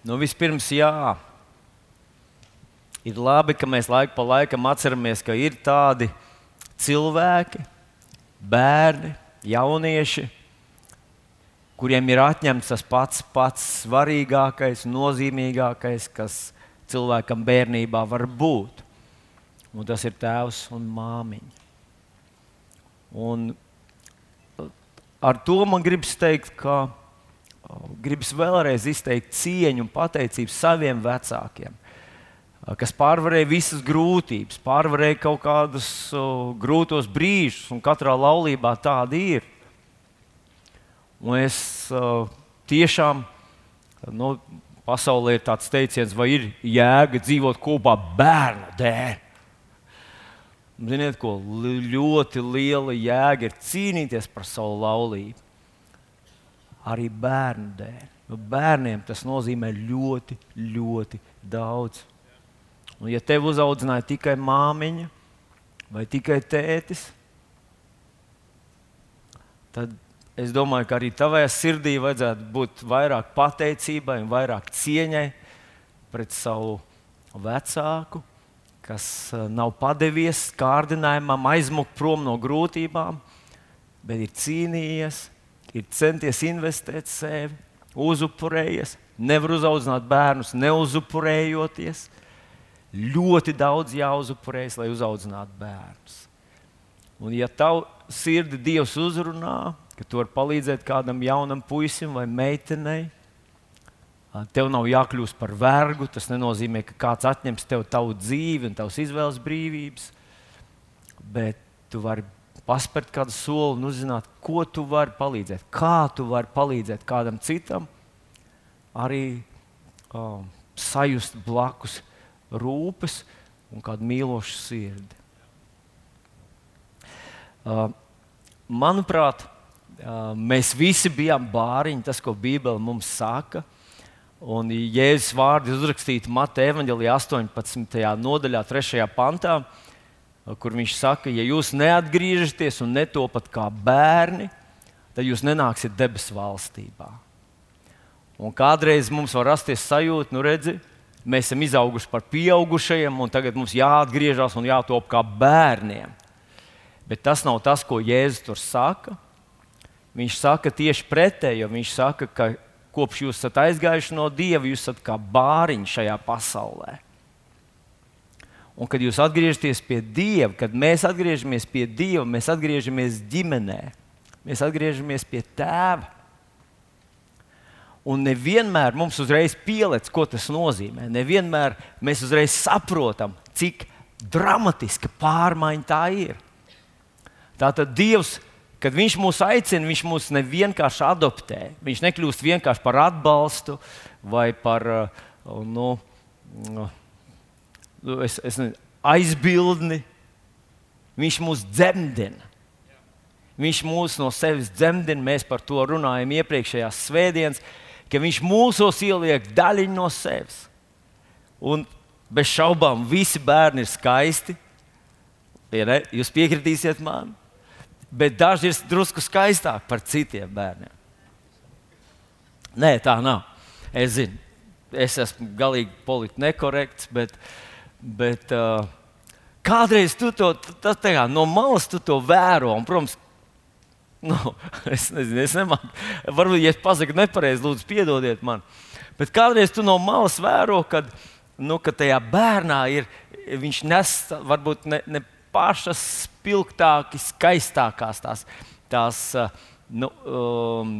Nu, vispirms, jā, ir labi, ka mēs laiku pa laikam atceramies, ka ir tādi cilvēki, bērni, jaunieši, kuriem ir atņemts tas pats, pats svarīgākais, nozīmīgākais, kas cilvēkam bērnībā var būt. Un tas ir tēvs un māmiņa. Un ar to man gribas teikt, ka gribas vēlreiz izteikt cieņu un pateicību saviem vecākiem, kas pārvarēja visas grūtības, pārvarēja kaut kādus grūtos brīžus, un katrā laulībā tāda ir. Un es tiešām, nu, pasaulē ir tāds teiciens, vai ir jēga dzīvot kopā bērna dēļ. Ziniet, ko ļoti liela jēga ir cīnīties par savu laulību. Arī bērnu dēļ. Nu, bērniem tas nozīmē ļoti, ļoti daudz. Un, ja tev uzaudzināja tikai māmiņa vai tikai tētis, tad es domāju, ka arī tavā sirdī vajadzētu būt vairāk pateicībai un vairāk cieņai pret savu vecāku kas eh, nav padevies kārdinājumam, aizmukt prom no grūtībām, bet ir cīnījies, ir centies investēt sevi, uzupurējies, nevar uzaudzināt bērnus, neuzupurējoties. Ļoti daudz jāuzupurējas, lai uzaudzinātu bērnus. Un, ja tavu sirdi Dievs uzrunā, ka tu vari palīdzēt kādam jaunam puisim vai meitenei, Tev nav jākļūst par vergu. Tas nenozīmē, ka kāds atņems tev tavu dzīvi un tavas izvēles brīvības. Bet tu vari paspērt kādu soli un uzzināt, ko tu vari palīdzēt, kā tu vari palīdzēt kādam citam, arī um, sajust blakus rūpes un kādu mīlošu sirdi. Uh, manuprāt, uh, mēs visi bijām bāriņi, tas, ko Bībele mums saka. Uh, Un Jēzus vārdi uzrakstīti Mateja evanģēlijā 18. nodaļā, 3. pantā, kur viņš saka, ja jūs neatgriežaties un netopat kā bērni, tad jūs nenāksiet debesu valstībā. Un kādreiz mums var rasties sajūta, nu redzi, mēs esam izauguši par pieaugušajiem, un tagad mums jāatgriežas un jātop kā bērniem. Bet tas nav tas, ko Jēzus tur saka. Viņš saka tieši pretēji, jo viņš saka, ka kopš jūs esat aizgājuši no Dieva, jūs esat kā bāriņš šajā pasaulē. Un kad jūs atgriežaties pie Dieva, kad mēs atgriežamies pie Dieva, mēs atgriežamies ģimenē, mēs atgriežamies pie Tēva. Un nevienmēr mums uzreiz pielec, ko tas nozīmē. Nevienmēr mēs uzreiz saprotam, cik dramatiska pārmaiņa tā ir. Tātad Dievs Kad viņš mūs aicina, viņš mūs nevienkārši adoptē. Viņš nekļūst vienkārši par atbalstu vai par uh, nu, nu, es, es ne, aizbildni. Viņš mūs dzemdina. Viņš mūs no sevis dzemdina. Mēs par to runājam iepriekšējās svētdienas, ka viņš mūsos ieliek daļiņu no sevis. Un bez šaubām visi bērni ir skaisti. Ja Jūs piekritīsiet man? bet daži ir drusku skaistāki par citiem bērniem. Nē, tā nav. Es zinu, es esmu galīgi politiski nekorekts, bet, bet uh, kādreiz tu to tā, tā, no malas vēro. Un, protams, nu, es nezinu, es nemāku. Varbūt, ja es pasaku nepareizi, lūdzu, piedodiet man. Bet kādreiz tu no malas vēro, kad, nu, ka tajā bērnā ir, viņš nes varbūt ne. ne pašas spilgtākās, skaistākās tās, tās nu, um,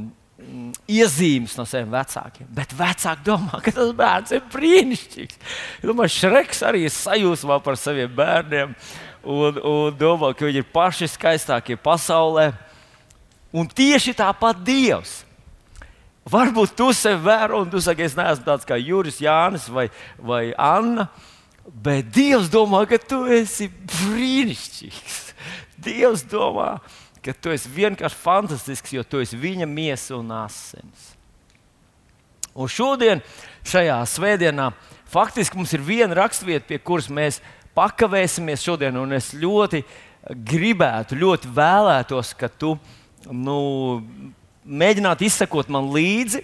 iezīmes no saviem vecākiem. Bet vecāki domā, ka tas bērns ir brīnišķīgs. Domāju, Šreks arī ir sajūsmā par saviem bērniem un, un domā, ka viņi ir paši skaistākie pasaulē. Un tieši tāpat Dievs. Varbūt tu sevi vēro, un tu saki, es neesmu tāds kā Juris, Jānis vai, vai Anna. Bet Dievs domā, ka tu esi brīnišķīgs. Dievs domā, ka tu esi vienkārši fantastisks, jo tu esi viņa miesa un asins. Un šodien, šajā svētdienā, faktiski mums ir viena raksturvieta, pie kuras mēs pakavēsimies šodien. Es ļoti gribētu, ļoti vēlētos, ka tu nu, mēģinātu izsekot man līdzi.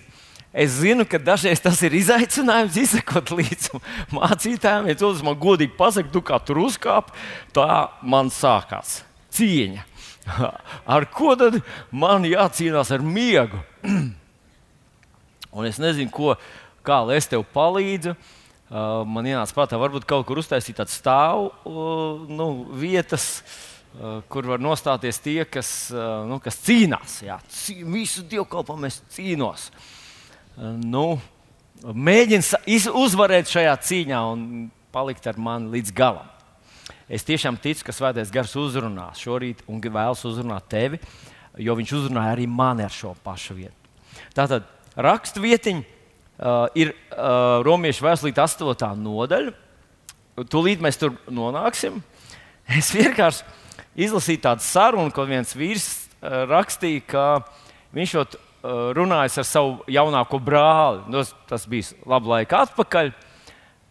Es zinu, ka dažreiz tas ir izaicinājums izsekot līdzi mācītājiem. Ja cilvēks man godīgi pasakā, tu kā tur uzkāp, tā man sākās cīņa. Ar ko tad man jācīnās ar miegu? Un es nezinu, ko, kā lai es tev palīdzu. Uh, man ienāca prātā, varbūt kaut kur uztaisīt tādu stāvu uh, nu, vietas, uh, kur var nostāties tie, kas, uh, nu, kas cīnās. Jā, cī, visu dievkalpojumu es cīnos. Uh, nu, Mēģini uzvarēt šajā cīņā un palikt ar mani līdz galam. Es tiešām ticu, ka Svētais Gars uzrunās šorīt un vēlas uzrunāt tevi, jo viņš uzrunāja arī mani ar šo pašu vietu. Tātad raksturvietiņa uh, ir uh, Romiešu vēstulīte 8. nodaļa. Tūlīt mēs tur nonāksim. Es vienkārši izlasīju tādu sarunu, ko viens vīrs uh, rakstīja, ka viņš jau uh, runājis ar savu jaunāko brāli. Nu, tas bija labi laika atpakaļ.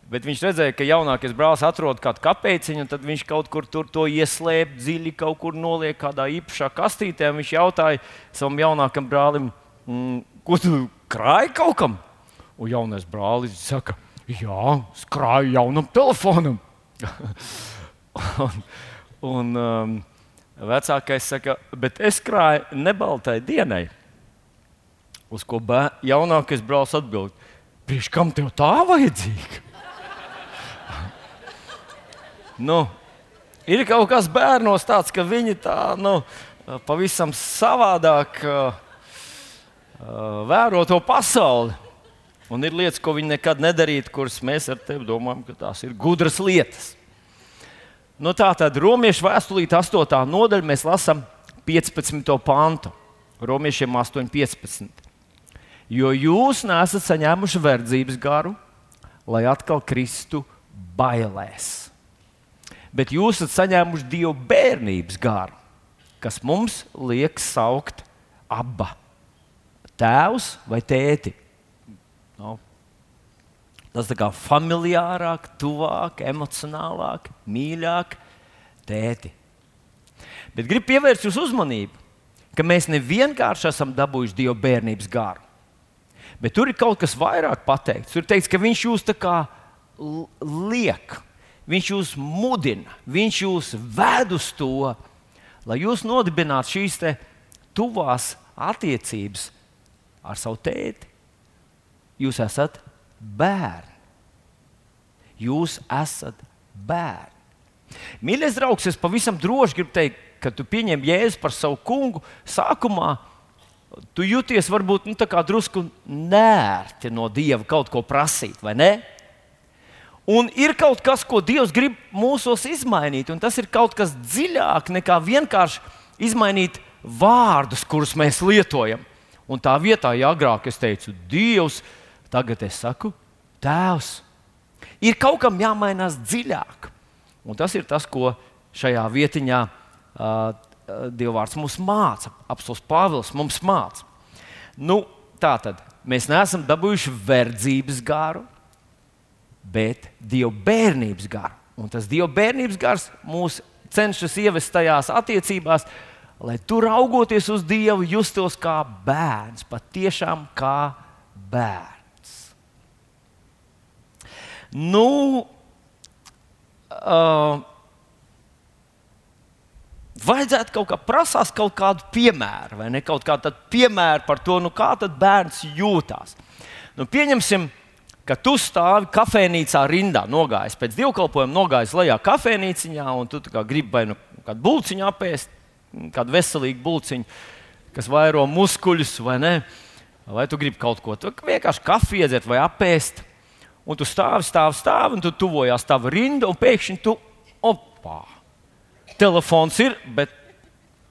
Bet viņš redzēja, ka jaunākais brālis atrod kādu kapeciņu, un tad viņš kaut kur tur to ieslēp dziļi, kaut kur noliek kādā īpašā kastītē. Viņš jautāja savam jaunākam brālim, mm, ko tu krāji kaut kam? Un jaunais brālis saka, jā, skrāju jaunam telefonam. un, un um, vecākais saka, bet es krāju nebaltai dienai. Uz ko jaunākais brālis atbild, priekš kam tev tā vajadzīga? Nu, ir kaut kas bērnos tāds, ka viņi tā nu, pavisam savādāk uh, uh, vēro to pasauli. Un ir lietas, ko viņi nekad nedarītu, kuras mēs ar tevi domājam, ka tās ir gudras lietas. Nu, tā tad Romiešu vēstulīte 8. nodaļa mēs lasām 15. pantu. Romiešiem 8,15. Jo jūs nesat saņēmuši verdzības garu, lai atkal kristu bailēs bet jūs esat saņēmuši Dieva bērnības garu, kas mums liek saukt abā - tēvs vai tēti. No. Tas tā kā familiārāk, tuvāk, emocionālāk, mīļāk, tēti. Bet gribu pievērst jūsu uzmanību, ka mēs nevienkārši esam dabūjuši Dieva bērnības garu, bet tur ir kaut kas vairāk pateikts. Tur ir teikts, ka Viņš jūs tā kā liek Viņš jūs mudina, viņš jūs ved uz to, lai jūs nodibinātu šīs tuvās attiecības ar savu tēti. Jūs esat bērni. Jūs esat bērni. Mīļais draugs, es pavisam droši gribu teikt, ka tu pieņem jēzu par savu kungu. Sākumā tu jūties varbūt nu, drusku nērti no dieva kaut ko prasīt, vai ne? Un ir kaut kas, ko Dievs grib mūsos izmainīt, un tas ir kaut kas dziļāk nekā vienkārši izmainīt vārdus, kurus mēs lietojam. Un tā vietā, ja agrāk es teicu, Dievs, tagad es saku, Tēvs. Ir kaut kam jāmainās dziļāk. Un tas ir tas, ko šajā vietiņā uh, Dievvvārds mums māca. Apsolus Pāvils mums māca. Nu, tā tad mēs neesam dabūjuši verdzības garu, bet Dieva bērnības garu. Un tas Dieva bērnības gars mūs cenšas ievest tajās attiecībās, lai tur augoties uz Dievu, justos kā bērns, patiešām kā bērns. Nu, uh, vajadzētu kaut kā prasīt kaut kādu piemēru, vai ne? Kaut kādu piemēru par to, nu, kā bērns jūtas. Nu, pieņemsim, uh, ka tu stāvi kafejnīcā rindā, nogājis pēc dievkalpojuma, nogājis lejā kafejnīciņā, un tu gribi vai nu kādu būciņu apēst, kādu veselīgu būciņu, kas vairo muskuļus, vai ne? Vai tu gribi kaut ko tādu, vienkārši kafiju iedzert vai apēst, un tu stāvi, stāvi, stāvi, un tu tuvojās tava rinda, un pēkšņi tu opā! Telefons ir, bet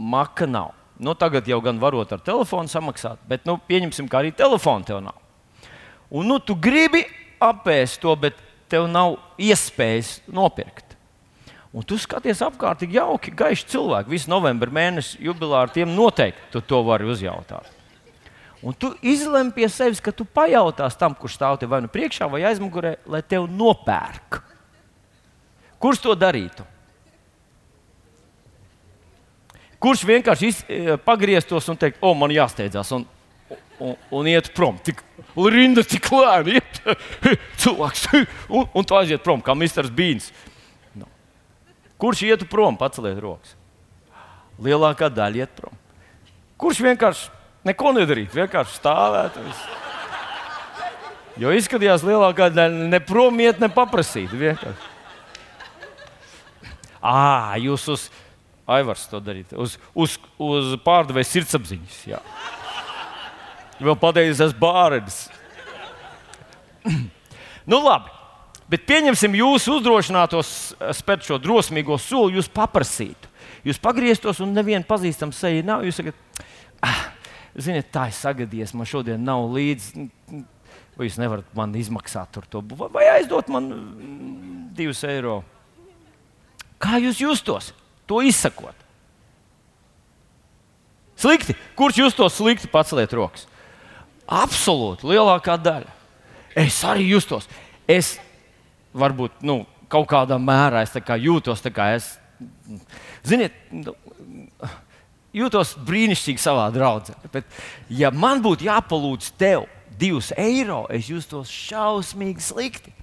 maka nav. Nu, tagad jau gan varot ar telefonu samaksāt, bet nu, pieņemsim, ka arī telefona tev nav. Un nu, tu gribi apēst to, bet tev nav iespējas nopirkt. Un tu skaties apkārt, tik jauki, gaiši cilvēki. Visu novembra mēnesi jubilāru tiem noteikti tu to vari uzjautāt. Un tu izlemi pie sevis, ka tu pajautās tam, kurš stāv te vai nu priekšā, vai aizmugurē, lai tev nopērk. Kurš to darītu? Kurš vienkārši iz, e, pagrieztos un teikt, o, man jāsteidzās, un un, un iet prom. Tik, rinda tik lēni, iet cilvēks, un, un tu aiziet prom, kā Mr. Beans. No. Kurš ietu prom, paceliet rokas? Lielākā daļa iet prom. Kurš vienkārši neko nedarītu, vienkārši stāvētu? Visu. Jo izskatījās, lielākā daļa ne prom iet, ne paprasīt. Vienkārši. À, jūs uz Aivars to darīt, uz, uz, uz pārdevēja sirdsapziņas. Jā. Vēl pateicis, esmu bārens. nu, labi. Bet pieņemsim, jūs uzdrošinātos spērt šo drosmīgo soli, jūs paprasītu. Jūs pagrieztos un nevienu pazīstamu seju nav. Jūs sakat, ah, ziniet, tā ir sagadījies, man šodien nav līdzi. Vai jūs nevarat man izmaksāt to, vai aizdot man divus eiro? Kā jūs justos to izsakot? Slikti. Kurš justos slikti, paceliet rokas? Absolūti lielākā daļa. Es arī justos. Es varbūt nu, kaut kādā mērā kā jūtos tā kā es. Ziniet, nu, jūtos brīnišķīgi savā draudzē. Bet, ja man būtu jāpalūdz tev divus eiro, es justos šausmīgi slikti.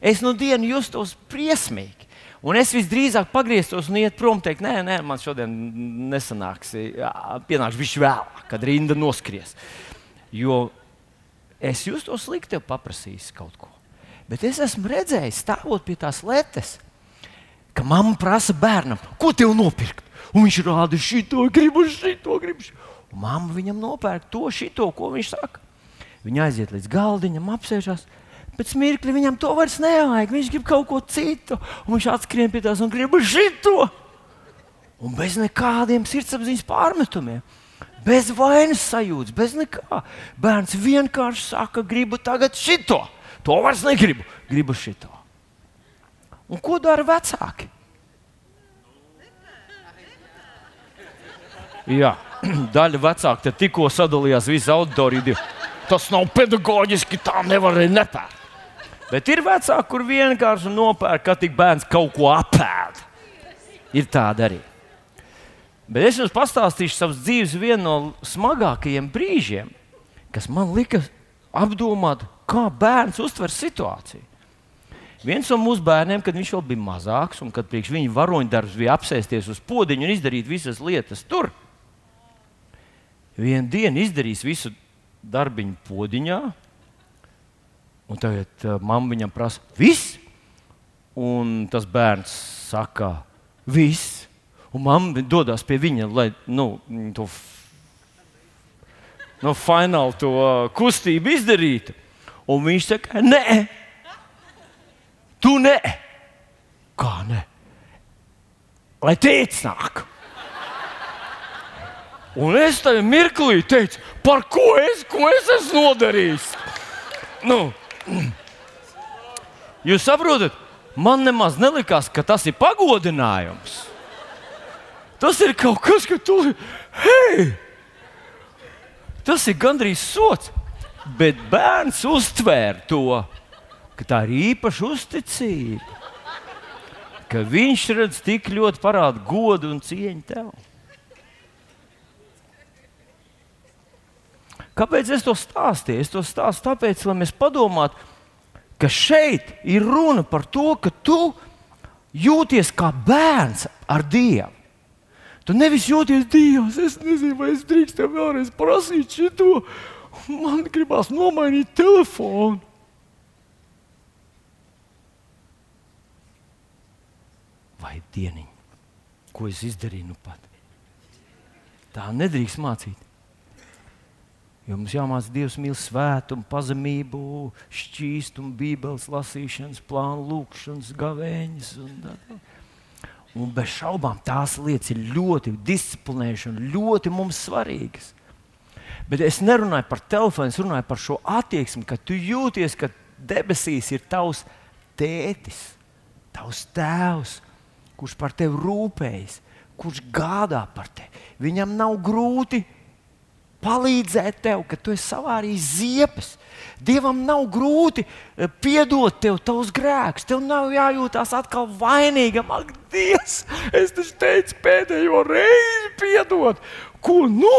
Es no dienas justos briesmīgi. Un es visdrīzāk pagrieztos un iet prom, teikt, nē, nē, man šodien nesanāks. Pienāks viņš vēlāk, kad rinda noskries. Jo es jūtos slikti, tev paprasīs kaut ko. Bet es esmu redzējis, stāvot pie tās letes, ka mamma prasa bērnam, ko tev nopirkt. Un viņš rāda šito, gribu šito, gribu šito. Un mamma viņam nopērk to, šito, ko viņš saka. Viņa aiziet līdz galdiņam, apsēžās. Pēc mirkli viņam to vairs nevajag. Viņš grib kaut ko citu. Un viņš atskrien pie tās un grib šito. Un bez nekādiem sirdsapziņas pārmetumiem bez vainas sajūtas, bez nekā. Bērns vienkārši saka, gribu tagad šito. To vairs negribu, gribu šito. Un ko dara vecāki? Jā, daļa vecāku tikko sadalījās visā auditorijā. Tas nav pedagoģiski, tā nevarēja nepērkt. Bet ir vecāki, kur vienkārši nopērk, ka tik bērns kaut ko apēd. Ir tāda arī. Bet es jums pastāstīšu savas dzīves vienu no smagākajiem brīžiem, kas man lika apdomāt, kā bērns uztver situāciju. Viens no mūsu bērniem, kad viņš vēl bija mazāks, un kad priekš viņa varoņdarbs bija apsēsties uz podziņa un izdarīt visas lietas tur, vienā dienā izdarīs visu darbiņu podziņā, un tagad uh, mamma viņam prasa, viss? Un tas bērns saka, viss. Un mamma dodas pie viņa, lai nu, to no fināla to uh, kustību izdarītu. Un viņš saka, nē, tu nē. Kā nē? Lai teicis nāk. Un es tam mirklī teicu, par ko es, ko es esmu nodarījis. Nu, jūs saprotat, man nemaz nelikās, ka tas ir pagodinājums. Tas ir kaut kas, ka tu. Hei! Tas ir gandrīz sots. Bet bērns uztvēra to, ka tā ir īpaša uzticība. Ka viņš redz tik ļoti parādu godu un cieņu tev. Kāpēc es to stāstīju? Es to stāstu tāpēc, lai mēs padomātu, ka šeit ir runa par to, ka tu jūties kā bērns ar Dievu. Tu nevis jūties Dievs, es nezinu, vai es drīkstu tev vēlreiz prasīt šo. Man gribās nomainīt telefonu. Vai dieniņ, ko es izdarīju nu pat? Tā nedrīkst mācīt. Jo mums jāmācās Dievs mīl svētumu, pazemību, šķīstumu, bībeles lasīšanas, plānu, lūkšanas, gavēņas. Un, tā. Un bez šaubām tās lietas ir ļoti disciplinējušas un ļoti mums svarīgas. Bet es nerunāju par telefonu, es runāju par šo attieksmi, ka tu jūties, ka debesīs ir tavs tētis, tavs tēvs, kurš par tevi rūpējas, kurš gādā par tevi. Viņam nav grūti palīdzēt tev, ka tu esi savārījis ziepes. Dievam nav grūti eh, piedot tev tavus grēkus. Tev nav jājūtās atkal vainīgam. Ak, Dievs, es taču teicu pēdējo reizi piedot. Ko nu?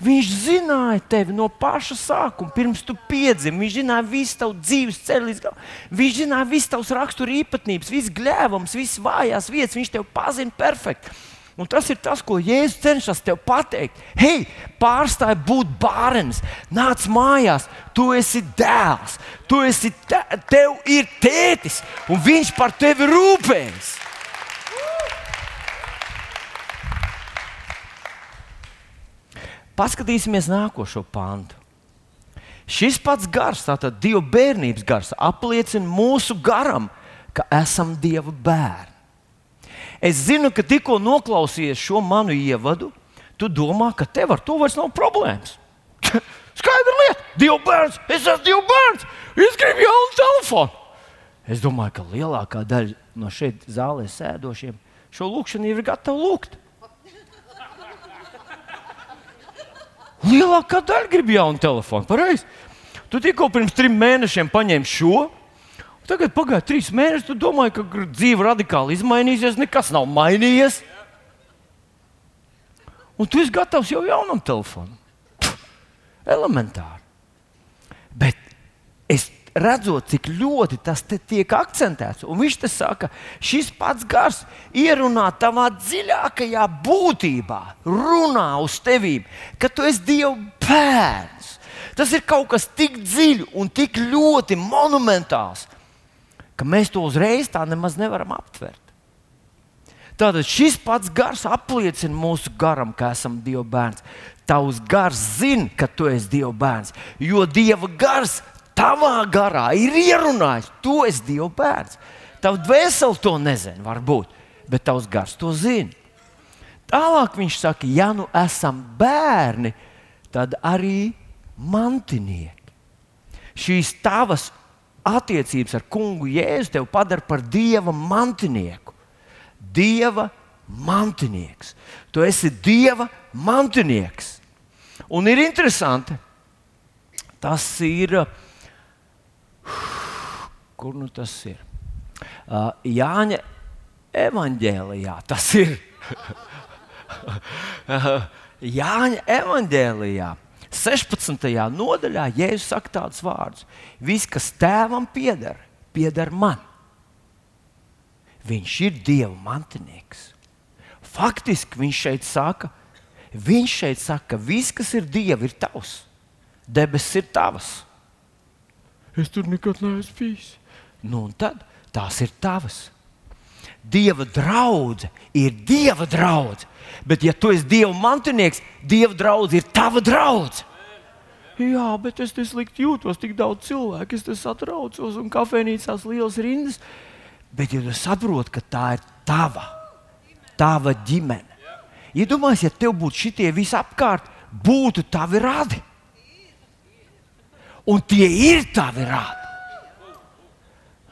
Viņš zināja tevi no paša sākuma, pirms tu piedzimi. Viņš zināja visu tavu dzīves ceļu līdz galam. Viņš zināja visas tavas rakstura īpatnības, visas gļēvums, visas vājās vietas. Viņš tevi pazina perfekti. Un tas ir tas, ko Jēzus cenšas tev pateikt. Hei, pārstāj būt bērns, nāc mājās, tu esi dēls, tu esi te, tev ir tētis, un viņš par tevi rūpējas. Paskatīsimies nākošo pantu. Šis pats gars, tātad Dieva bērnības gars, apliecina mūsu garam, ka esam Dieva bērni. Es zinu, ka tikko noklausījies šo manu ievadu, tu domā, ka tev ar to vairs nav problēmas. Skaidra lieta, Dieva bērns, es esmu Dieva bērns, es gribu jaunu telefonu. Es domāju, ka lielākā daļa no šeit zālē sēdošiem šo lūgšanu ir gatava lūgt. Lielākā daļa grib jaunu telefonu. Pareizi. Tu tikko pirms trim mēnešiem paņēmi šo. Tagad pagāja trīs mēneši. Tu domā, ka dzīve radikāli izmainīsies. Nekas nav mainījies. Un tu esi gatavs jau jaunam telefonam. Elementāri. Bet es redzot, cik ļoti tas tiek akcentēts. Un viņš te saka, šis pats gars ierunā tavā dziļākajā būtībā, runā uz tevi, ka tu esi Dieva bērns. Tas ir kaut kas tik dziļs un tik ļoti monumentāls, ka mēs to uzreiz tā nemaz nevaram aptvert. Tātad šis pats gars apliecina mūsu garam, ka esam Dieva bērns. Tavs gars zina, ka tu esi Dieva bērns, jo Dieva gars tavā garā ir ierunājis, tu esi Dieva bērns. Tavs dvēseli to nezina, varbūt, bet tavs gars to zina. Tālāk viņš saka, ja nu esam bērni, tad arī mantinieki. Šīs tavas attiecības ar kungu Jēzu tevi padara par dieva mantinieku. Dieva mantinieks. Tu esi dieva mantinieks. Un ir interesanti, tas ir Kur nu tas ir? Uh, Jāņa evanģēlijā tas ir. Jāņa evanģēlijā. 16. nodaļā Jēzus saka tādus vārdus: Viss, kas tēvam pieder, pieder man. Viņš ir Dieva mantinieks. Faktiski viņš šeit saka, viņš šeit saka, ka viss, kas ir Dieva, ir tavs. Debesis ir tavs. Es tur nekad neesmu bijis. Nu, un tad tās ir tavas. Dieva draudzene ir Dieva draudzene. Bet, ja tu esi Dieva mantinieks, Dieva draudzene ir tava draudzene. Jā, bet es slikti jūtos, tik daudz cilvēku, es satraucos un kafejnīcās liels rindas. Bet, ja tu saproti, ka tā ir tava, tava ģimene, iedomājieties, ja tev būtu šitie visi apkārt, būtu tavi radi un tie ir tavi rādi.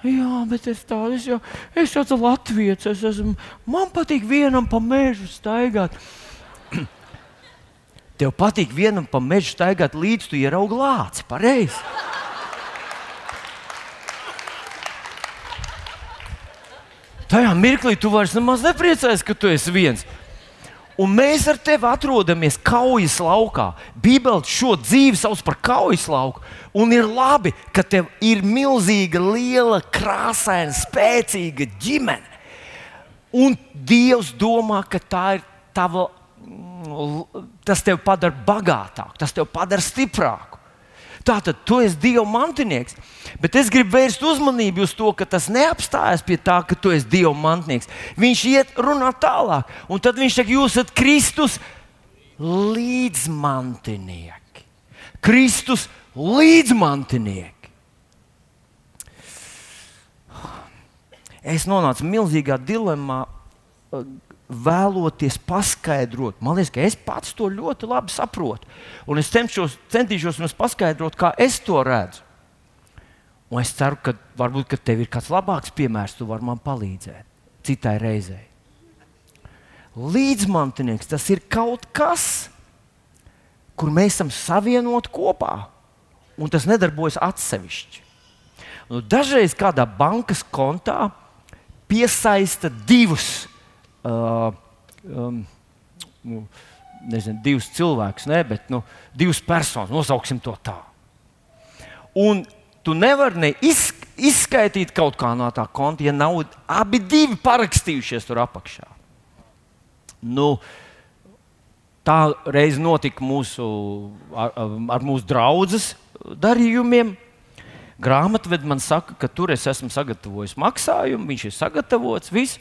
Jā, bet es tādu es jau, es esmu Latvijas. Es esmu, man patīk vienam pa mežu staigāt. Tev patīk vienam pa mežu staigāt, līdz tu ieraugi lāci. Pareizi. Tajā mirklī tu vairs nemaz nepriecājies, ka tu esi viens. Un mēs ar tevi atrodamies kaujas laukā. Bībeli šo dzīvi sauc par kaujas lauku. Un ir labi, ka tev ir milzīga, liela, krāsaina, spēcīga ģimene. Un Dievs domā, ka tā ir tava, tas tevi padara bagātāku, tas tevi padara stiprāku. Tātad tu esi Dieva mantinieks. Bet es gribu vērst uzmanību uz to, ka tas neapstājas pie tā, ka tu esi Dieva mantinieks. Viņš iet runā tālāk, un tad viņš saka, jūs esat Kristus līdzmantinieki. Kristus līdzmantinieki. Es nonācu milzīgā dilemmā vēloties paskaidrot. Man liekas, ka es pats to ļoti labi saprotu. Un es cenšos, centīšos jums paskaidrot, kā es to redzu. Un es ceru, ka varbūt ka tev ir kāds labāks piemērs, tu vari man palīdzēt citai reizei. Līdzmantinieks tas ir kaut kas, kur mēs esam savienoti kopā, un tas nedarbojas atsevišķi. Nu, dažreiz kādā bankas kontā piesaista divus uh, um, nezinu, divus cilvēkus, ne, bet nu, divas personas, nosauksim to tā. Un tu nevari ne iz, izskaidīt kaut kā no tā konta, ja nav abi divi parakstījušies tur apakšā. Nu, tā reiz notika mūsu, ar, ar mūsu draugus darījumiem. Grāmatvedis man saka, ka tur es esmu sagatavojis maksājumu, viņš ir sagatavots. Viss.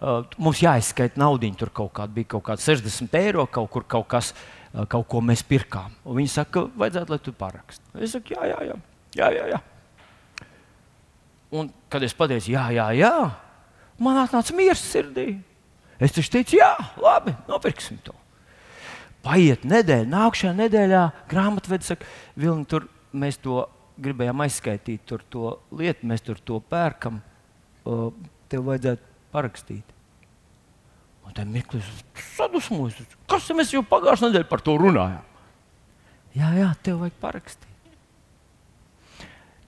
Uh, mums jāizskaita naudiņa, tur kaut kāda bija kaut kāda 60 eiro, kaut kur kaut kas, uh, kaut ko mēs pirkām. Un viņi saka, ka vajadzētu, lai tu paraksti. Es saku, jā, jā, jā. jā, jā, jā. Un, kad es pateicu, jā, jā, jā, man atnāca miers sirdī. Es taču teicu, jā, labi, nopirksim to. Paiet nedēļa, nākamajā nedēļā grāmatvedis saka, Vilni, tur mēs to gribējām aizskaitīt, tur to lietu, mēs tur to pērkam. Uh, tev vajadzētu parakstīt. Un tā mirklis sadusmojas. Kas mēs jau pagājušajā nedēļā par to runājām? Jā, jā, tev vajag parakstīt.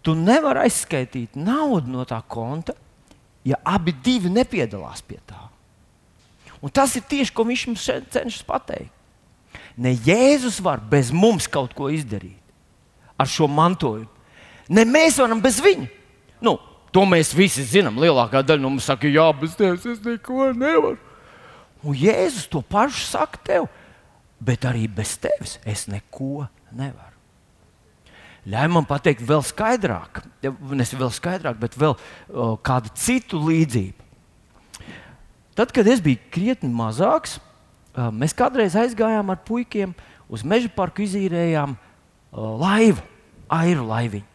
Tu nevari aizskaitīt naudu no tā konta, ja abi divi nepiedalās pie tā. Un tas ir tieši, ko viņš mums cenšas pateikt. Ne Jēzus var bez mums kaut ko izdarīt ar šo mantojumu. Ne mēs varam bez viņa. Nu, To mēs visi zinām. Lielākā daļa no mums saka, jā, bez tevis es neko nevaru. Un Jēzus to pašu saka tev, bet arī bez tevis es neko nevaru. Ļauj man pateikt vēl skaidrāk, ne vēl skaidrāk, bet vēl uh, kādu citu līdzību. Tad, kad es biju krietni mazāks, uh, mēs kādreiz aizgājām ar puikiem uz meža parku, izīrējām uh, laivu, airu laiviņu.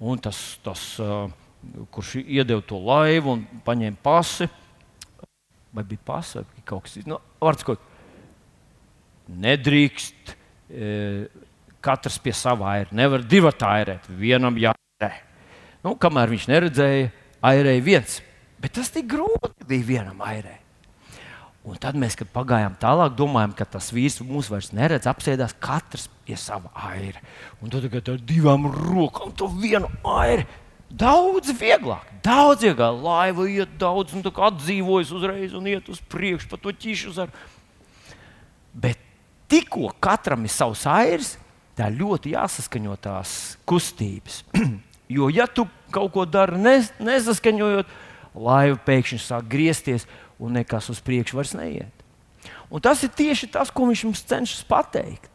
Un tas, tas uh, kurš iedeva to laivu un paņēma pasi. Vai bija pasi vai kaut kas cits? Nu, vārds, ko nedrīkst e, katrs pie sava aira. Nevar divi airēt, vienam jāairē. Nu, kamēr viņš neredzēja, airēja viens. Bet tas tik grūti bija vienam airēt. Un tad mēs, kad pagājām tālāk, domājām, ka tas vīrs mūs vairs neredz, apsēdās katrs pie sava aira. Un tad ar divām rokām to vienu airi Daudz vieglāk, daudz vieglāk. Laiva iet daudz, un tā kā atdzīvojas uzreiz un iet uz priekšu pa to ķīšu zaru. Bet tikko katram ir savs airs, tā ļoti jāsaskaņo tās kustības. jo, ja tu kaut ko dari nes, nesaskaņojot, laiva pēkšņi sāk griezties un nekas uz priekšu vairs neiet. Un tas ir tieši tas, ko viņš mums cenšas pateikt.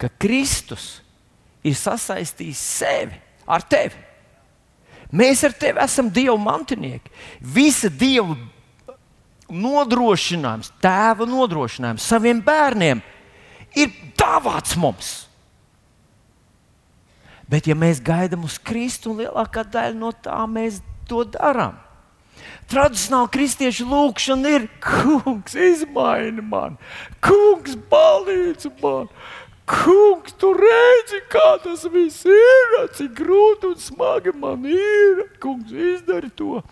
Ka Kristus ir sasaistījis sevi ar tevi. Mēs ar tevi esam Dieva mantinieki. Visa Dieva nodrošinājums, tēva nodrošinājums saviem bērniem ir dāvāts mums. Bet, ja mēs gaidām uz Kristu, un lielākā daļa no tā mēs to darām, tradicionāli kristiešu lūgšana ir: Kungs, izmaini mani, Kungs, palīdzi man, Kungs, tu redzi, kā tas viss ir, cik grūti un smagi man ir. Kungs, izdari to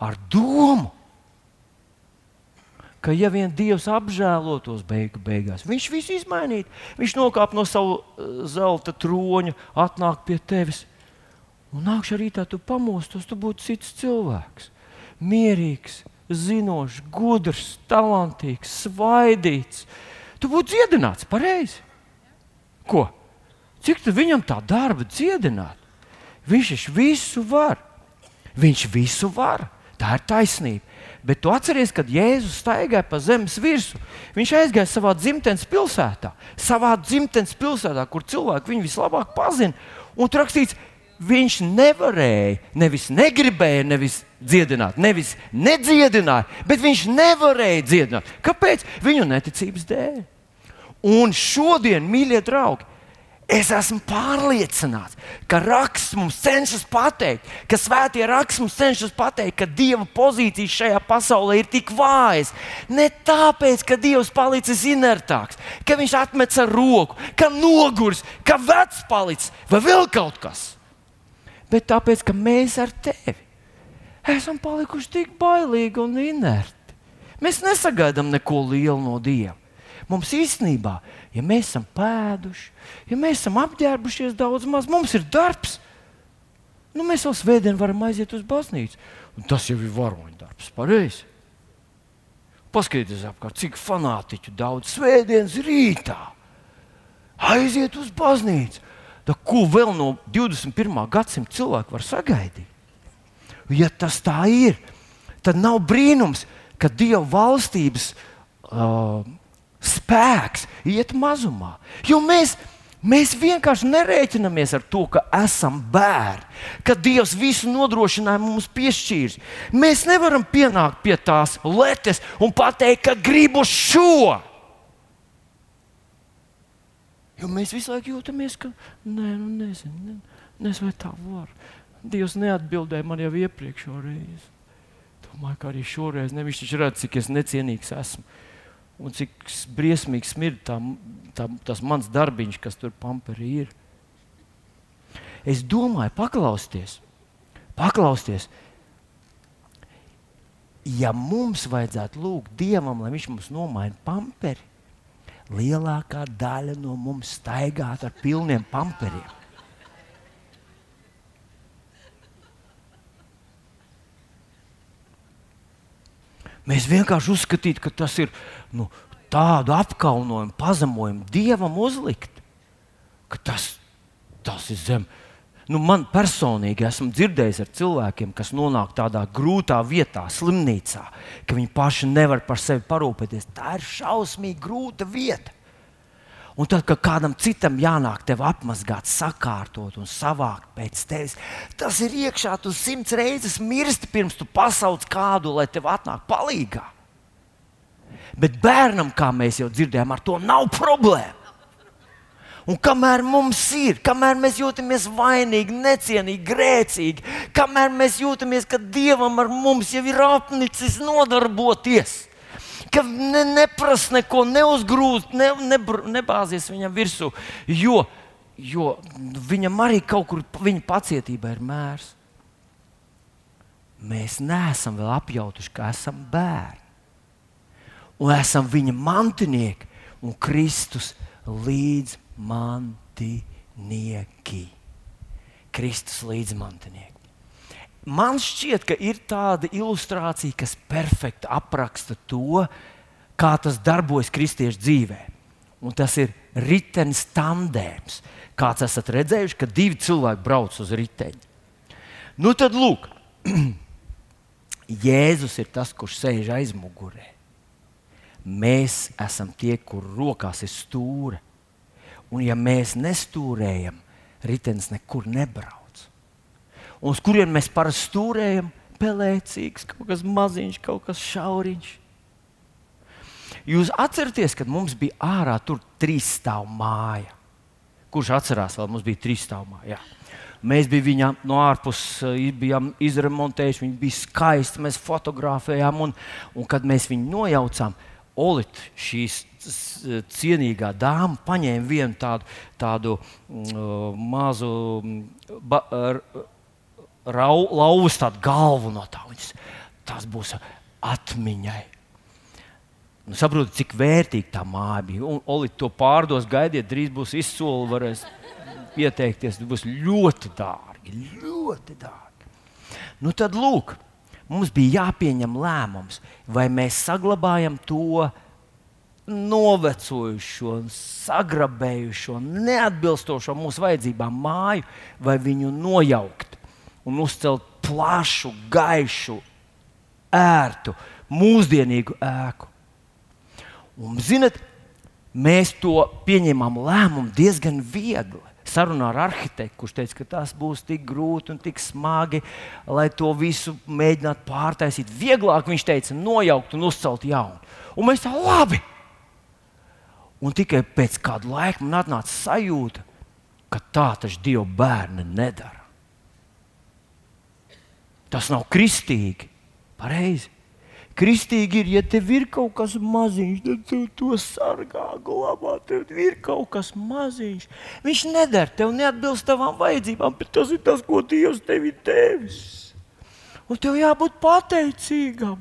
ar domu, ka ja vien Dievs apžēlotos beigu beigās, Viņš visu izmainītu. Viņš nokāp no sava eh, zelta troņa, atnāk pie tevis. Un nākšu arī tā, tu pamostos, tu būtu cits cilvēks. Mierīgs, zinošs, gudrs, talantīgs, svaidīts. Tu būtu dziedināts pareizi. Ko? Cik viņam tā darba dziedināt? Viņš visu var. Viņš visu var. Tā ir taisnība. Bet tu atceries, kad Jēzus staigāja pa zemes virsmu, viņš aizgāja savā dzimtenes pilsētā, savā dzimtenes pilsētā, kur cilvēki viņu vislabāk pazina. Un tur rakstīts, viņš nevarēja, nevis negribēja, nevis dziedināt, nevis nedziedināja, bet viņš nevarēja dziedināt. Kāpēc? Viņu neticības dēļ. Un šodien, mīļie draugi, es esmu pārliecināts, ka raksts mums cenšas pateikt, ka svētie raksts mums cenšas pateikt, ka Dieva pozīcijas šajā pasaulē ir tik vājas. Ne tāpēc, ka Dievs palicis inertāks, ka viņš atmet ar roku, ka noguris, ka vecs palicis vai vēl kaut kas. Bet tāpēc, ka mēs ar tevi esam palikuši tik bailīgi un inerti. Mēs nesagaidām neko lielu no Dieva. Mums īstenībā, ja mēs esam pēduši, ja mēs esam apģērbušies daudz maz, mums ir darbs. Nu, mēs vēl svētdien varam aiziet uz baznīcu. Un tas jau ir varoņu darbs, pareizi. Paskatieties apkārt, cik fanātiķu daudz svētdienas rītā aiziet uz baznīcu. Da, ko vēl no 21. gadsimta cilvēku var sagaidīt? Ja tas tā ir, tad nav brīnums, ka Dieva valstības uh, spēks iet mazumā. Jo mēs, mēs vienkārši nerēķinamies ar to, ka esam bērni, ka Dievs visu nodrošināja mums piešķīris. Mēs nevaram pienākt pie tās letes un pateikt, ka gribu šo. Jo mēs visu laiku jūtamies, ka nē, nu nezinu, ne, nezinu, vai tā var. Dievs neatbildēja man jau iepriekšējā reizē. Domāju, ka arī šoreiz ne, viņš redz, cik es necienīgs esmu. Un cik briesmīgi smird tā, tā, tas mans darbiņš, kas tur pamperī ir. Es domāju, paklausties, paklausties. Ja mums vajadzētu lūgt Dievam, lai Viņš mums nomaina pamperi, lielākā daļa no mums staigātu ar pilniem pamperiem. Mēs vienkārši uzskatītu, ka tas ir nu, tādu apkaunojumu, pazemojumu dievam uzlikt, ka tas, tas ir zem. Nu, man personīgi esmu dzirdējis ar cilvēkiem, kas nonāk tādā grūtā vietā, slimnīcā, ka viņi paši nevar par sevi parūpēties. Tā ir šausmīgi grūta vieta. Un tad, kad kādam citam jānāk tevi apmazgāt, sakārtot un savākt pēc tevis, tas ir iekšā, tu simts reizes mirsti pirms tu pasauc kādu, lai tev atnāk palīdzīgā. Bet bērnam, kā mēs jau dzirdējām, ar to nav problēma. Un kamēr mums ir, kamēr mēs jūtamies vainīgi, necienīgi, grēcīgi, kamēr mēs jūtamies, ka Dievam ar mums jau ir apnicis nodarboties, ka ne, neprasa neko, neuzgrūst, ne, ne, nebāzies viņam virsū. Jo, jo viņam arī kaut kur viņa pacietība ir mērs. Mēs neesam vēl apjautuši, ka esam bērni. Un esam viņa mantinieki un Kristus līdz mantinieki. Kristus līdz mantinieki. Man šķiet, ka ir tāda ilustrācija, kas perfekti apraksta to, kā tas darbojas kristiešu dzīvē. Un tas ir ritenis tandēms. Kāds esat redzējuši, ka divi cilvēki brauc uz riteņa? Nu tad lūk, Jēzus ir tas, kurš sēž aizmugurē. Mēs esam tie, kur rokās ir stūra. Un ja mēs nestūrējam, ritenis nekur nebrauc un uz kuriem mēs parasti stūrējam, pelēcīgs, kaut kas maziņš, kaut kas šauriņš. Jūs atceraties, kad mums bija ārā tur trīs stāvu māja. Kurš atcerās, vēl mums bija trīs stāvu māja? Mēs bijām viņā no ārpuses, bijām izremontējuši, viņa bija skaista, mēs fotografējām, un, un kad mēs viņu nojaucām, Olīte, šīs cienīgā dāma, paņēma vienu tādu, tādu uh, mazu ba, uh, lauvas tādu galvu no tā. Viņas, tas būs atmiņai. Nu, saprotiet, cik vērtīga tā māja bija. Un Oli to pārdos, gaidiet, drīz būs izsoli, varēs pieteikties. Tas būs ļoti dārgi. Ļoti dārgi. Nu, tad lūk, mums bija jāpieņem lēmums, vai mēs saglabājam to novecojušo, sagrabējušo, neatbilstošo mūsu vajadzībām māju, vai viņu nojaukt un uzcelt plašu, gaišu, ērtu, mūsdienīgu ēku. Un, zinat, mēs to pieņēmām lēmumu diezgan viegli. Sarunā ar arhitektu, kurš teica, ka tas būs tik grūti un tik smagi, lai to visu mēģinātu pārtaisīt. Vieglāk viņš teica, nojaukt un uzcelt jaunu. Un mēs tā labi. Un tikai pēc kāda laika man atnāca sajūta, ka tā taču Dieva bērni nedara. Tas nav kristīgi. Pareizi. Kristīgi ir, ja tev ir kaut kas maziņš, tad tu to sargā, glabā. Tev ir kaut kas maziņš. Viņš nedara tev neatbilst tavām vajadzībām, bet tas ir tas, ko Dievs tev ir devis. Un tev jābūt pateicīgam.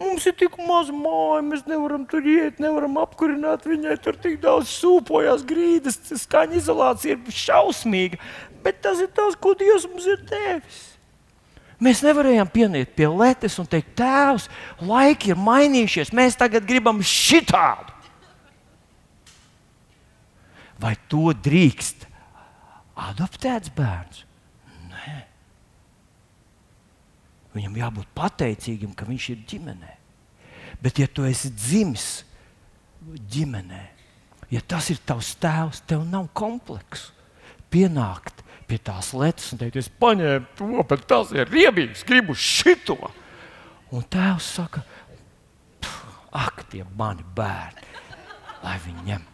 Mums ir tik maz māja, mēs nevaram tur iet, nevaram apkurināt viņai. Tur tik daudz sūpojas grīdas, skaņa izolācija ir šausmīga. Bet tas ir tas, ko Dievs mums ir devis. Mēs nevarējām pieniet pie letes un teikt, Tēvs, laiki ir mainījušies, mēs tagad gribam šitādu. Vai to drīkst adoptēts bērns? Nē. Viņam jābūt pateicīgam, ka viņš ir ģimenē. Bet, ja tu esi dzimis ģimenē, ja tas ir tavs tēvs, tev nav kompleksu pienākt pie tās lietas un teikt, es paņēmu to, bet tas ir riebīgs, gribu šito. Un tēvs saka, ak, tie mani bērni, lai viņi ņem.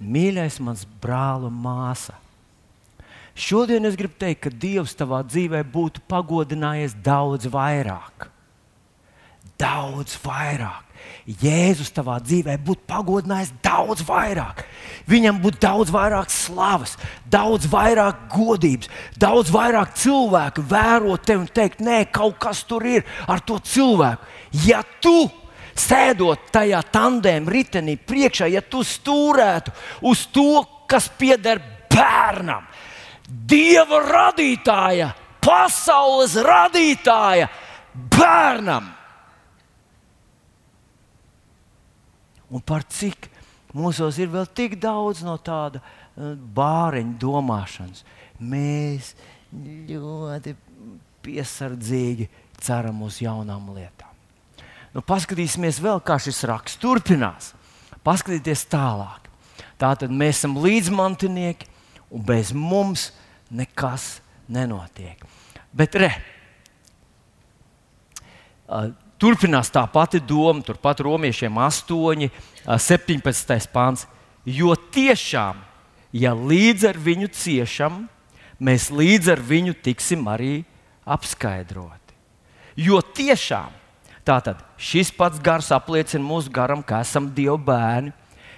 Mīļais, mans brāl un māsa. Šodien es gribu teikt, ka Dievs tavā dzīvē būtu pagodinājies daudz vairāk. Daudz vairāk. Jēzus tavā dzīvē būtu pagodinājis daudz vairāk. Viņam būtu daudz vairāk slavas, daudz vairāk godības, daudz vairāk cilvēku vērot tevi un teikt, nē, kaut kas tur ir ar to cilvēku. Ja tu sēdot tajā tandēm ritenī priekšā, ja tu stūrētu uz to, kas pieder bērnam, Dieva radītāja, pasaules radītāja, bērnam un par cik mūsos ir vēl tik daudz no tāda uh, bāreņa domāšanas. Mēs ļoti piesardzīgi ceram uz jaunām lietām. Nu, paskatīsimies vēl, kā šis raksts turpinās. Paskatieties tālāk. Tātad mēs esam līdzmantinieki, un bez mums nekas nenotiek. Bet re, Turpinās tā pati doma, turpat romiešiem 8, 17. pāns. Jo tiešām, ja līdz ar viņu ciešam, mēs līdz ar viņu tiksim arī apskaidroti. Jo tiešām tātad šis pats gars apliecina mūsu garam, ka esam Dieva bērni.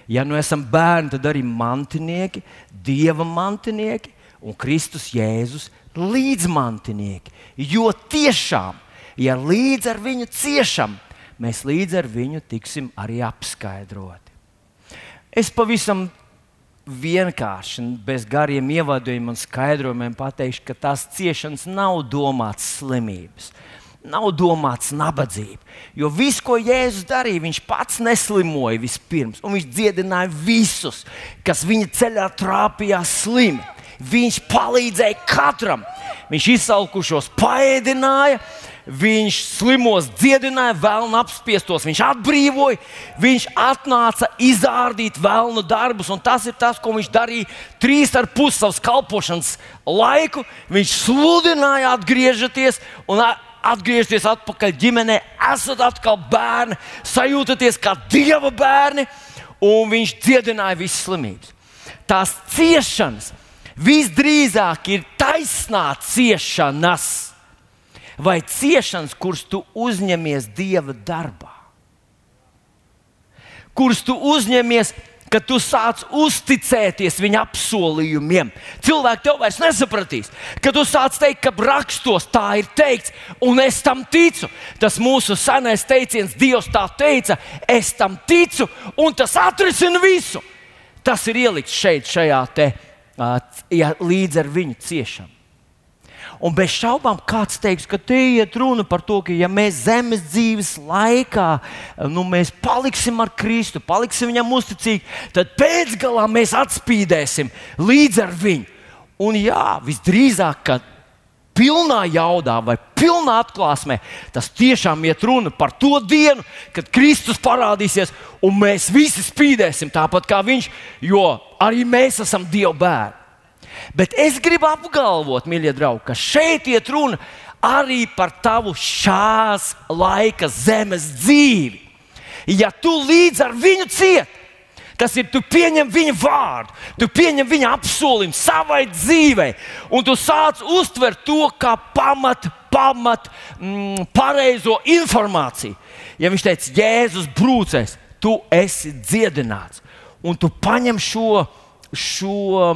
Ja nu esam bērni, tad arī mantinieki, Dieva mantinieki un Kristus Jēzus līdzmantinieki. Jo tiešām ja līdz ar viņu ciešam, mēs līdz ar viņu tiksim arī apskaidroti. Es pavisam vienkārši, bez gariem ievadījumiem un skaidrojumiem pateikšu, ka tās ciešanas nav domātas slimības. Nav domāts nabadzība. Jo viss, ko Jēzus darīja, viņš pats neslimoja vispirms, un viņš dziedināja visus, kas viņa ceļā trāpījās slimi. Viņš palīdzēja katram. Viņš izsalkušos paēdināja, viņš slimos dziedināja, vēlnu apspiestos, viņš atbrīvoja, viņš atnāca izrādīt vēlnu darbus, tas ir tas, ko viņš darīja trīs ar pus savas kalpošanas laiku. Viņš sludināja, atgriežoties un atgriezties atpakaļ ģimenē, esat atkal bērni, sajūtaties kā dieva bērni, un viņš dziedināja visas slimības. Tās ciešanas visdrīzāk ir taisnā ciešanas vai ciešanas, kuras tu uzņemies Dieva darbā. Kuras tu uzņemies, kad tu sāc uzticēties viņa apsolījumiem. Cilvēki tev vairs nesapratīs, kad tu sāc teikt, ka rakstos tā ir teikts, un es tam ticu. Tas mūsu senais teiciens, Dievs tā teica, es tam ticu, un tas atrisina visu. Tas ir ielikts šeit, šajā te, ja, līdz ar viņu ciešanu. Un bez šaubām kāds teiks, ka te iet runa par to, ka ja mēs zemes dzīves laikā nu, paliksim ar Kristu, paliksim viņam uzticīgi, tad pēcgalā mēs atspīdēsim līdz ar viņu. Un jā, visdrīzāk, ka pilnā jaudā vai pilnā atklāsmē, tas tiešām iet runa par to dienu, kad Kristus parādīsies un mēs visi spīdēsim tāpat kā Viņš, jo arī mēs esam Dieva bērni. Bet es gribu apgalvot, mīļie draugi, ka šeit iet runa arī par tavu šās laika zemes dzīvi. Ja tu līdz ar viņu cieti, tas ir, tu pieņem viņa vārdu, tu pieņem viņa apsolījumu savai dzīvei, un tu sāc uztvert to kā pamatu, pamat, mm, pareizo informāciju. Ja viņš teica, Jēzus brūcēs, tu esi dziedināts, un tu paņem šo, šo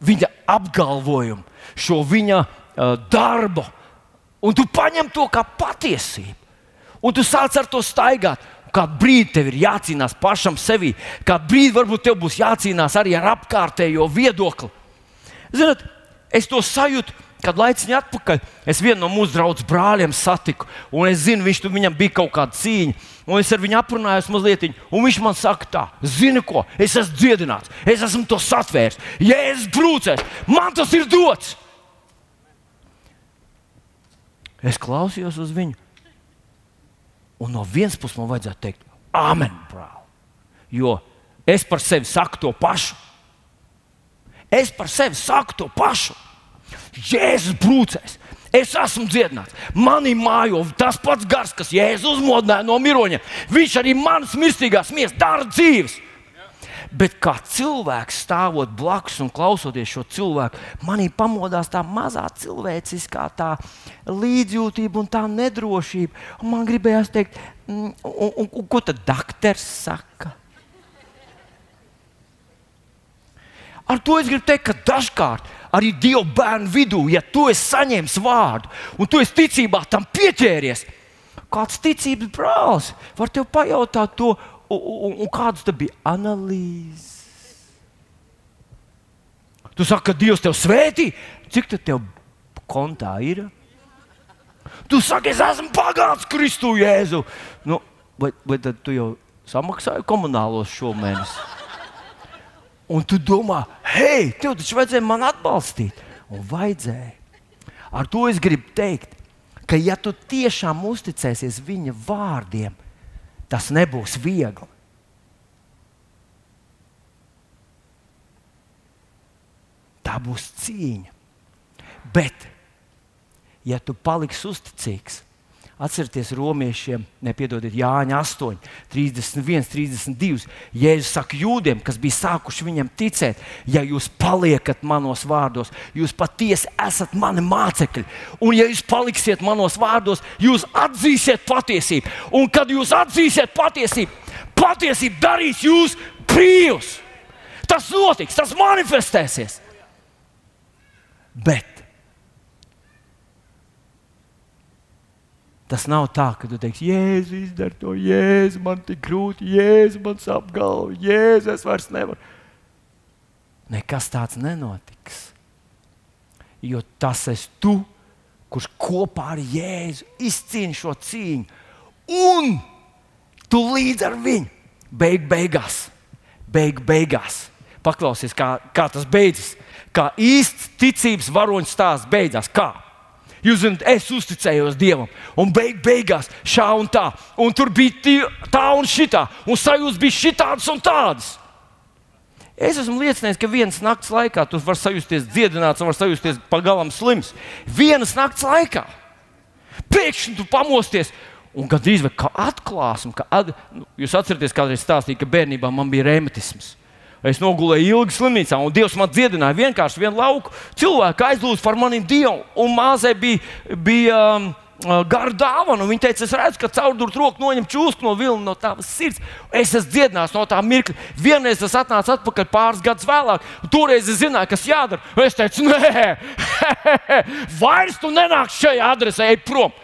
viņa apgalvojumu, šo viņa darbu, un tu paņem to kā patiesību. Un tu sāc ar to staigāt. Kādu brīdi tev ir jācīnās pašam sevi, kādu brīdi varbūt tev būs jācīnās arī ar apkārtējo viedokli. Ziniet, es to sajūtu, kad laiciņā atpakaļ es vienu no mūsu draugu brāļiem satiku, un es zinu, viņš, viņam bija kaut kāda cīņa. Un es ar viņu aprunājos mazliet, un viņš man saka, tā, zini ko, es esmu dziedināts, es esmu to satvērs, ja es brūcēs, man tas ir dots. Es klausījos uz viņu, un no vienas puses man vajadzētu teikt, Amen, brāl. Jo es par sevi saku to pašu. Es par sevi saku to pašu. Jēzus brūcēs. Es esmu dziedināts. Manī mājo tas pats gars, kas Jēzus uzmodināja no miroņa. Viņš arī manas mirstīgās miesas dara dzīves. Bet kā cilvēks stāvot blakus un klausoties šo cilvēku, manī pamodās tā mazā cilvēciskā tā līdzjūtība un tā nedrošība. Un man gribējās teikt, un, un, un, un ko tad doktors saka? Ar to es gribu teikt, ka dažkārt arī Dieva bērnu vidū, ja tu esi saņēmis vārdu un tu esi ticībā tam pieķēries, kāds ticības brālis var tev pajautāt to, un, un, un kādas bija analīzes. Tu saki, ka Dievs tev svētī, cik tev kontā ir? Tu saki, es esmu pagāns Kristu Jēzu. Nu, vai, vai tad tu jau samaksāji komunālos šomēnes? Un tu domā, hei, tev taču vajadzēja man atbalstīt. Un vajadzēja. Ar to es gribu teikt, ka ja tu tiešām uzticēsies viņa vārdiem, tas nebūs viegli. Tā būs cīņa. Bet, ja tu paliksi uzticīgs, Atcerieties, romiešiem, nepiedodiet, Jāņa 8, 31, 32. Jēzus saka jūdiem, kas bija sākuši viņam ticēt, ja jūs paliekat manos vārdos, jūs patiesi esat mani mācekļi. Un, ja jūs paliksiet manos vārdos, jūs atzīsiet patiesību. Un, kad jūs atzīsiet patiesību, patiesība darīs jūs brīvus. Tas notiks, tas manifestēsies. Bet Tas nav tā, ka tu teiksi, Jēzus, izdara to, Jēzus, man tik grūti, Jēzus, man sāp galva, Jēzus, es vairs nevaru. Nekas tāds nenotiks. Jo tas esi tu, kurš kopā ar Jēzu izcīni šo cīņu. Un tu līdz ar viņu beig beigās, beig beigās. Paklausies, kā, kā tas beidzas. Kā īsts ticības varoņu stāsts beidzās. Kā? Jūs zināt, es uzticējos Dievam, un beig, beigās šā un tā, un tur bija tā un šitā, un sajūta bija šitādas un tādas. Es esmu liecinieks, ka vienas nakts laikā tu vari sajusties dziedināts, vari sajusties pagalām slims. Vienas nakts laikā pēkšņi tu pamosties. Un gandrīz kā atklāsme, ka at, nu, jūs atceraties, kādreiz stāstīju, ka bērnībā man bija reumatisms. Es nogulēju ilgi slimnīcā, un Dievs man dziedināja. Vienkārši vienu lauku cilvēku aizlūdzu par maniem dievu, un māzē bija, bija um, uh, gara dāvana. Viņa teica, es redzu, ka caurdurt roku noņem čūsku no vilna no tavas sirds. Es esmu dziedināts no tā mirkļa. Vienreiz tas atnāca atpakaļ pāris gadus vēlāk, un toreiz es zināju, kas jādara. Es teicu, nē, vairs tu nenāc šajā adresē, ej prom.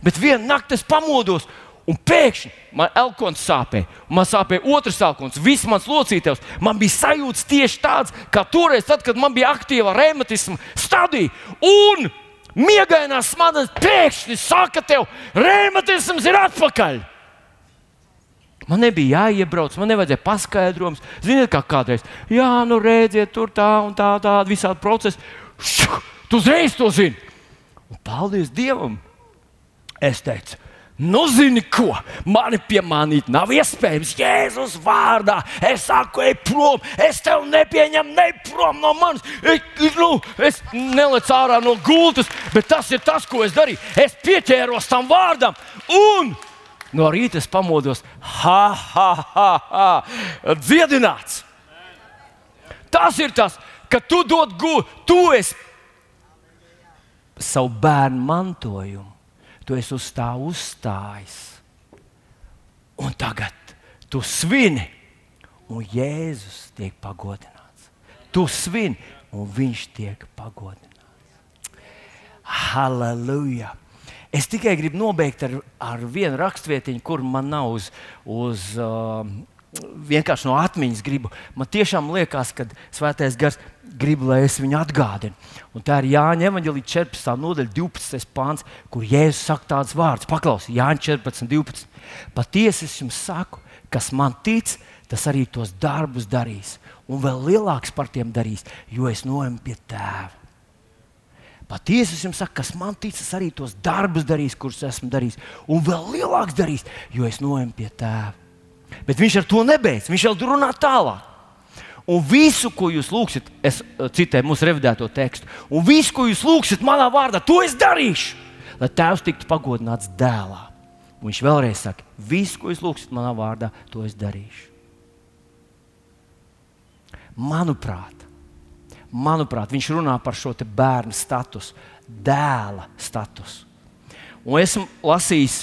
Bet vienā naktī es pamodos, Un pēkšņi man elkons sāpēja, man sāpēja otrs elkons, viss mans locītājs. Man bija sajūta tieši tāds, kā toreiz, tad, kad man bija aktīva reumatisma stadija. Un miegainās smadzenes pēkšņi saka, tev reumatisms ir atpakaļ. Man nebija jāiebrauc, man nevajadzēja paskaidrojums. Ziniet, kā kādreiz, jā, nu redziet, tur tā un tā, tāda visādi procesi. Tu uzreiz to zini. Un paldies Dievam! Es teicu, Nu, zini, ko mani piemānīt nav iespējams. Jēzus vārdā es saku, ej prom, es tevi nepieņemu, ne prom no manis. Es, nu, es nelicu ārā no gultas, bet tas ir tas, ko es darīju. Es pieķēros tam vārdam, un no rīta es pamodos, ha, ha, ha, ha dziedināts. Tas ir tas, ka tu dod gūstu, tu esi savu bērnu mantojumu tu esi uz tā uzstājis. Un tagad tu svini, un Jēzus tiek pagodināts. Tu svini, un viņš tiek pagodināts. Halleluja! Es tikai gribu nobeigt ar, ar vienu rakstvietiņu, kur man nav uz, uz uh, vienkārši no atmiņas gribu. Man tiešām liekas, ka Svētais Gars grib, lai es viņu atgādinu. Un tā ir Jāņa Evanģelīja 14. nodaļa, 12. pāns, kur Jēzus saka tādus vārdus. Paklausiet, Jāņa 14, 12. Patiesi es jums saku, kas man tic, tas arī tos darbus darīs. Un vēl lielāks par tiem darīs, jo es noemu pie tēva. Patiesi es jums saku, kas man ticas, arī tos darbus darīs, kurus esmu darījis, un vēl lielāks darīs, jo es noemu pie tēva. Bet viņš ar to nebeidz. Viņš vēl runā tālāk. Un visu, ko jūs lūgsiet, es eh, citēju mūsu revidēto tekstu, un visu, ko jūs lūgsiet manā vārdā, to es darīšu, lai tēvs tiktu pagodināts dēlā. Un viņš vēlreiz saka, visu, ko jūs lūgsiet manā vārdā, to es darīšu. Manuprāt, manuprāt, viņš runā par šo bērnu statusu, dēla statusu. Un esmu lasījis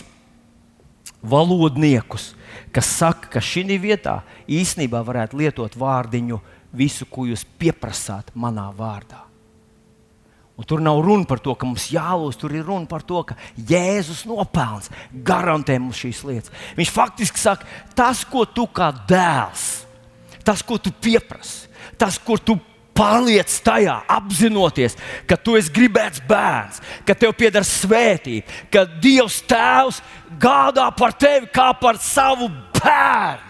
valodniekus, kas saka, ka šī vietā īsnībā varētu lietot vārdiņu visu, ko jūs pieprasāt manā vārdā. Un tur nav runa par to, ka mums jālūdz, tur ir runa par to, ka Jēzus nopelns garantē mums šīs lietas. Viņš faktiski saka, tas, ko tu kā dēls, tas, ko tu pieprasi, tas, ko tu Paliec tajā, apzinoties, ka tu esi gribēts bērns, ka tev pieder svētība, ka Dievs Tēvs gādā par tevi kā par savu bērnu.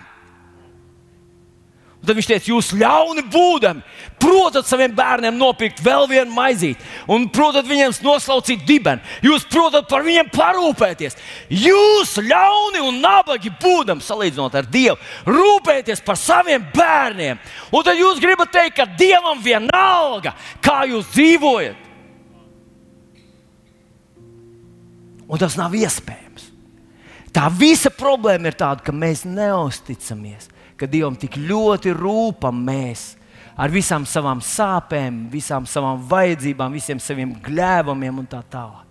Tad viņš teica, jūs ļauni būdami, protat saviem bērniem nopirkt vēl vienu maizīti, un protat viņiem noslaucīt dibeni. Jūs protat par viņiem parūpēties. Jūs ļauni un nabagi būdami, salīdzinot ar Dievu, rūpēties par saviem bērniem. Un tad jūs gribat teikt, ka Dievam vienalga, kā jūs dzīvojat. Un tas nav iespējams. Tā visa problēma ir tāda, ka mēs neusticamies ka Dievam tik ļoti rūpam mēs ar visām savām sāpēm, visām savām vajadzībām, visiem saviem gļēvumiem un tā tālāk.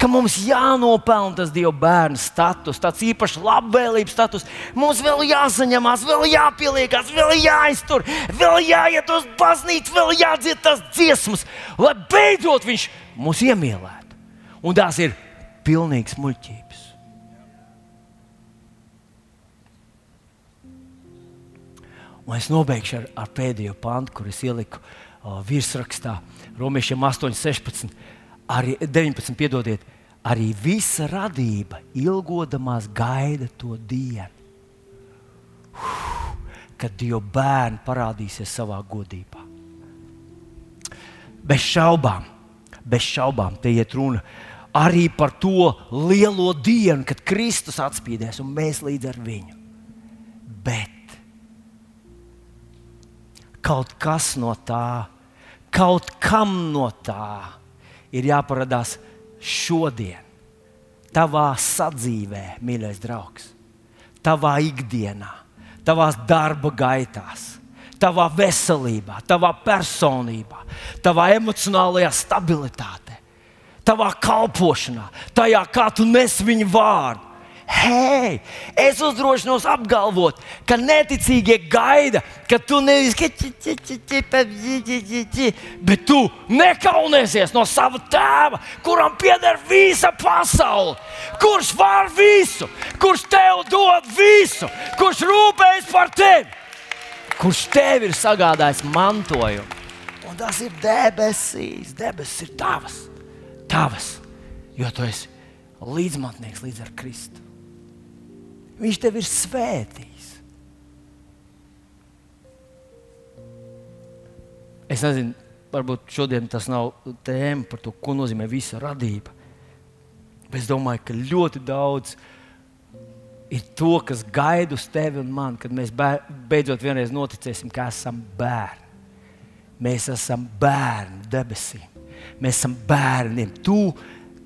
Ka mums jānopelna tas Dieva bērna status, tāds īpašs labvēlības status. Mums vēl jāsaņemās, vēl jāpieliekas, vēl jāiztur, vēl jāiet uz baznīcu, vēl jādzied tās dziesmas, lai beidzot viņš mūs iemīlētu. Un tās ir pilnīgas muļķības. Un es nobeigšu ar, ar pēdējo pantu, kur es ieliku uh, virsrakstā Romiešiem 8, 16, arī 19. Piedodiet, arī visa radība ilgodamās gaida to dienu, kad Dieva bērni parādīsies savā godībā. Bez šaubām, bez šaubām, te iet runa arī par to lielo dienu, kad Kristus atspīdēs un mēs līdz ar viņu. Bet kaut kas no tā, kaut kam no tā ir jāparādās šodien, tavā sadzīvē, mīļais draugs, tavā ikdienā, tavā darba gaitās. Tavā veselībā, tavā personībā, tavā emocionālajā stabilitātē, tavā kalpošanā, tajā, kā tu nes viņu vārdu Hei, es uzdrošinos apgalvot, ka neticīgie gaida, ka tu nevis bet tu nekaunēsies no sava tēva, kuram pieder visa pasaule, kurš var visu, kurš tev dod visu, kurš rūpējas par tevi, kurš tev ir sagādājis mantojumu. Un tas ir debesīs, debesis ir tavas, tavas, jo tu esi līdzmatnieks līdz ar Kristu. Viņš tev ir svētījis. Es nezinu, varbūt šodien tas nav tēma par to, ko nozīmē visa radība. Bet es domāju, ka ļoti daudz ir to, kas gaida uz tevi un mani, kad mēs beidzot vienreiz noticēsim, ka esam bērni. Mēs esam bērni debesīm. Mēs esam bērniem. Tu,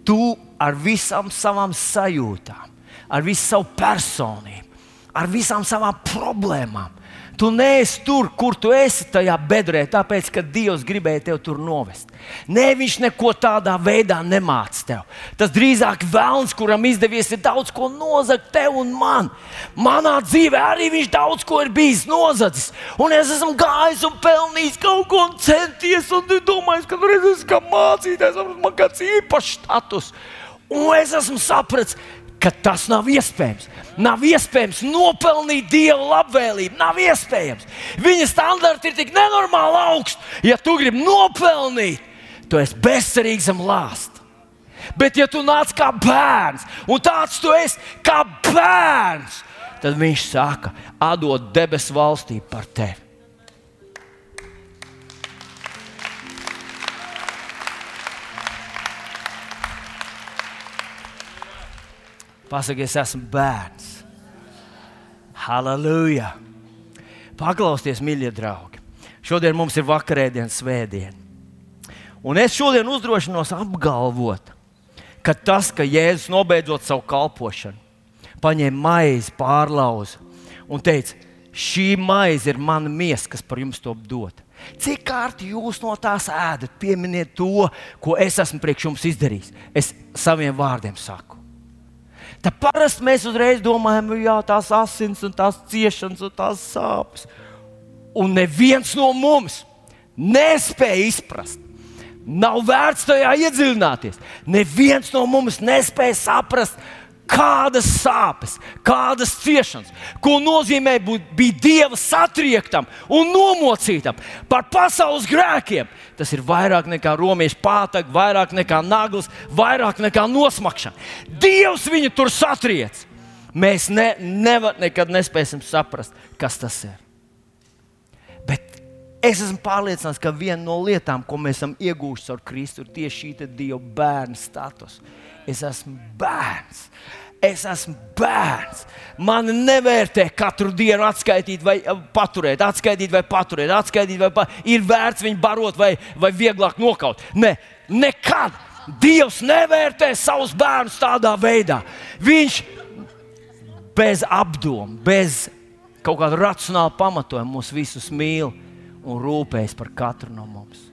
tu ar visām savām sajūtām ar visu savu personību, ar visām savām problēmām. Tu neesi tur, kur tu esi tajā bedrē, tāpēc, ka Dievs gribēja tevi tur novest. Nē, Viņš neko tādā veidā nemāca tev. Tas drīzāk vēlns, kuram izdevies daudz ko nozagt tev un man. Manā dzīvē arī viņš daudz ko ir bijis nozadzis. Un es esmu gājis un pelnījis kaut ko un centies, un domājis, ka tur es esmu kā mācītājs, man kāds īpašs status. Un es esmu sapratis, ka tas nav iespējams. Nav iespējams nopelnīt Dieva labvēlību. Nav iespējams. Viņa standarti ir tik nenormāli augsti. Ja tu gribi nopelnīt, tu esi bezcerīgs zem lāsta. Bet, ja tu nāc kā bērns, un tāds tu esi kā bērns, tad viņš saka, atdod debesu valstību par tevi. Pasakiet, es esmu bērns. Halleluja! Paklausieties, mīļie draugi! Šodien mums ir vakarēdiena, svētdiena. Un es šodien uzdrošinos apgalvot, ka tas, ka Jēzus nobeidzot savu kalpošanu, paņēma maizi, pārlauza un teica, šī maize ir mana miesa, kas par jums to dod. Cik kārtīgi jūs no tās ēdat, pieminiet to, ko es esmu priekš jums izdarījis. Es saviem vārdiem saku. Tad parasti mēs uzreiz domājam, ka tās asins, un tās ciešanas un tās sāpes. Un neviens no mums nespēja izprast, Nav vērts tajā iedziļināties. Neviens no mums nespēja saprast, kādas sāpes, kādas ciešanas, ko nozīmē būt Dieva satriektam un nomocītam par pasaules grēkiem. Tas ir vairāk nekā romiešu pātaga, vairāk nekā naglas, vairāk nekā nosmakšana. Dievs viņu tur satriec. Mēs ne, nevar, nekad nespēsim saprast, kas tas ir. Es esmu pārliecināts, ka viena no lietām, ko mēs esam iegūši caur Kristu, ir tieši šī Dieva bērna status. Es esmu bērns. Es esmu bērns. Man nevērtē katru dienu atskaitīt vai eh, paturēt, atskaitīt vai paturēt, atskaitīt vai paturēt. Ir vērts viņu barot vai, vai vieglāk nokaut. Nē, ne, nekad. Dievs nevērtē savus bērnus tādā veidā. Viņš bez apdomu, bez kaut kāda racionāla pamatojuma mūs visus mīl un rūpējas par katru no mums.